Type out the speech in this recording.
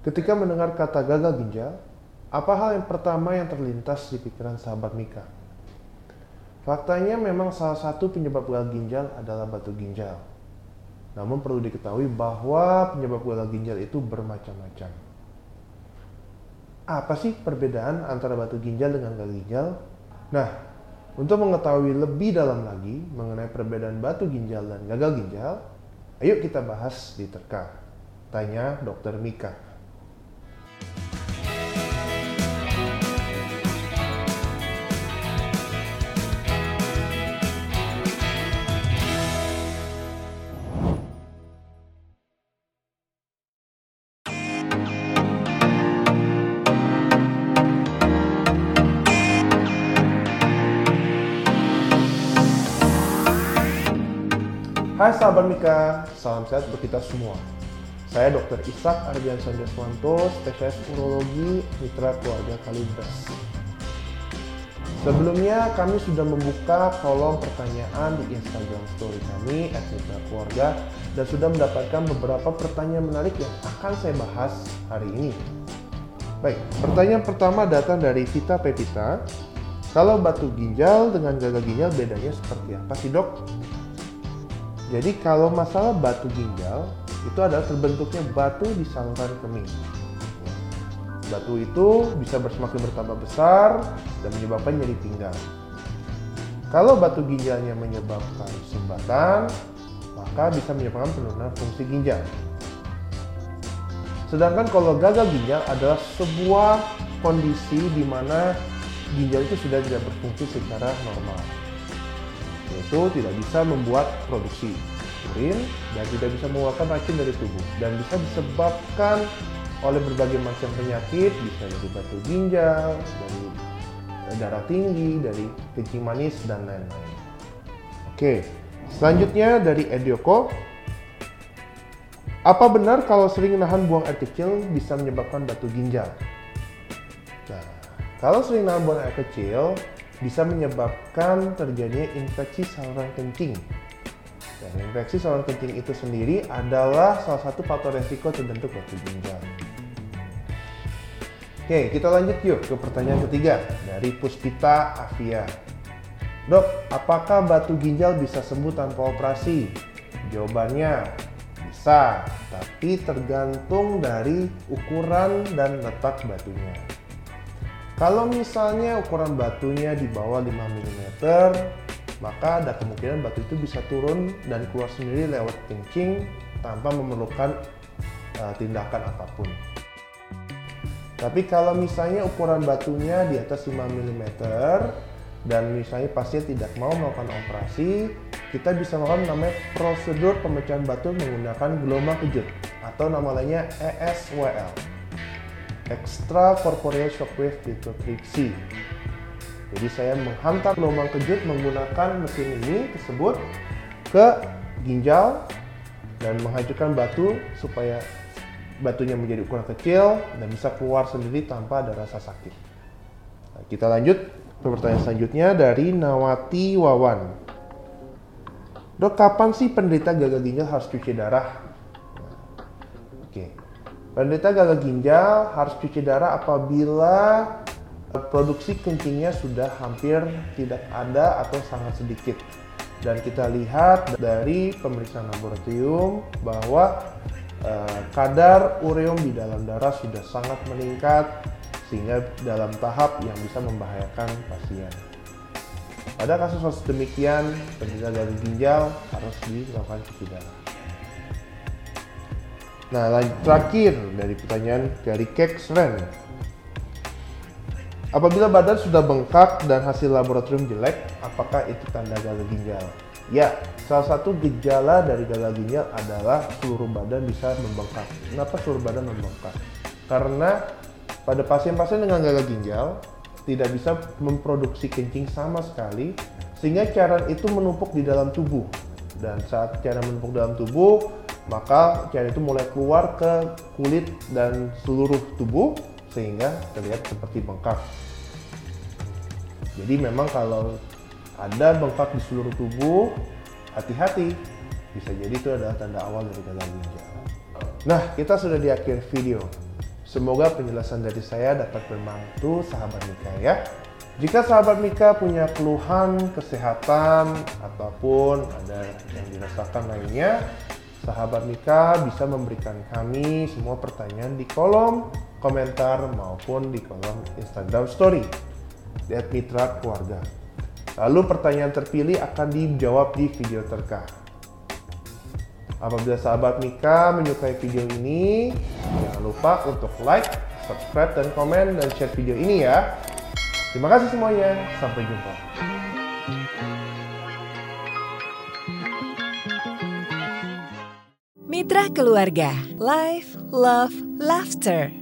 Ketika mendengar kata gagal ginjal, apa hal yang pertama yang terlintas di pikiran sahabat Mika? Faktanya memang salah satu penyebab gagal ginjal adalah batu ginjal. Namun perlu diketahui bahwa penyebab gagal ginjal itu bermacam-macam. Apa sih perbedaan antara batu ginjal dengan gagal ginjal? Nah, untuk mengetahui lebih dalam lagi mengenai perbedaan batu ginjal dan gagal ginjal, ayo kita bahas di Terka. Tanya Dokter Mika. Hai sahabat Mika, salam sehat untuk kita semua. Saya Dr. Ishak Ardian Sanjaswanto, spesialis urologi Mitra Keluarga Kalibras. Sebelumnya kami sudah membuka kolom pertanyaan di Instagram story kami Mitra Keluarga dan sudah mendapatkan beberapa pertanyaan menarik yang akan saya bahas hari ini. Baik, pertanyaan pertama datang dari Vita Pepita. Kalau batu ginjal dengan gagal ginjal bedanya seperti apa sih dok? Jadi kalau masalah batu ginjal itu adalah terbentuknya batu di saluran kemih. Batu itu bisa semakin bertambah besar dan menyebabkan nyeri pinggang. Kalau batu ginjalnya menyebabkan sumbatan, maka bisa menyebabkan penurunan fungsi ginjal. Sedangkan kalau gagal ginjal adalah sebuah kondisi di mana ginjal itu sudah tidak berfungsi secara normal yaitu tidak bisa membuat produksi urin dan tidak bisa mengeluarkan racun dari tubuh dan bisa disebabkan oleh berbagai macam penyakit bisa dari batu ginjal, dari darah tinggi, dari kencing manis dan lain-lain. Oke, selanjutnya dari Edioko. Apa benar kalau sering nahan buang air kecil bisa menyebabkan batu ginjal? Nah, kalau sering nahan buang air kecil bisa menyebabkan terjadinya infeksi saluran kencing. Dan infeksi saluran kencing itu sendiri adalah salah satu faktor resiko terbentuk batu ginjal. Oke, kita lanjut yuk ke pertanyaan ketiga dari Puspita Avia. Dok, apakah batu ginjal bisa sembuh tanpa operasi? Jawabannya bisa, tapi tergantung dari ukuran dan letak batunya. Kalau misalnya ukuran batunya di bawah 5 mm, maka ada kemungkinan batu itu bisa turun dan keluar sendiri lewat kencing tanpa memerlukan uh, tindakan apa pun. Tapi kalau misalnya ukuran batunya di atas 5 mm dan misalnya pasien tidak mau melakukan operasi, kita bisa melakukan namanya prosedur pemecahan batu menggunakan gelombang kejut atau nama lainnya ESWL extra corporeal shockwave lithotripsy. Jadi saya menghantar gelombang kejut menggunakan mesin ini tersebut ke ginjal dan menghancurkan batu supaya batunya menjadi ukuran kecil dan bisa keluar sendiri tanpa ada rasa sakit. Nah, kita lanjut ke pertanyaan selanjutnya dari Nawati Wawan. Dok, kapan sih penderita gagal ginjal harus cuci darah? Penderita gagal ginjal harus cuci darah apabila produksi kencingnya sudah hampir tidak ada atau sangat sedikit. Dan kita lihat dari pemeriksaan laboratorium bahwa eh, kadar ureum di dalam darah sudah sangat meningkat sehingga dalam tahap yang bisa membahayakan pasien. Pada kasus-kasus demikian, penderita gagal ginjal harus dilakukan cuci darah. Nah, terakhir dari pertanyaan dari Keksren. Apabila badan sudah bengkak dan hasil laboratorium jelek, apakah itu tanda gagal ginjal? Ya, salah satu gejala dari gagal ginjal adalah seluruh badan bisa membengkak. Kenapa seluruh badan membengkak? Karena pada pasien-pasien dengan gagal ginjal tidak bisa memproduksi kencing sama sekali sehingga cairan itu menumpuk di dalam tubuh dan saat cairan menumpuk dalam tubuh maka cairan itu mulai keluar ke kulit dan seluruh tubuh sehingga terlihat seperti bengkak. Jadi memang kalau ada bengkak di seluruh tubuh, hati-hati. Bisa jadi itu adalah tanda awal dari gagal ginjal. Nah, kita sudah di akhir video. Semoga penjelasan dari saya dapat membantu sahabat Mika ya. Jika sahabat Mika punya keluhan kesehatan ataupun ada yang dirasakan lainnya, sahabat Mika bisa memberikan kami semua pertanyaan di kolom komentar maupun di kolom Instagram Story di Mitra Keluarga. Lalu pertanyaan terpilih akan dijawab di video terkait. Apabila sahabat Mika menyukai video ini, jangan lupa untuk like, subscribe, dan komen, dan share video ini ya. Terima kasih semuanya, sampai jumpa. Mitra Keluarga, Life, Love, Laughter.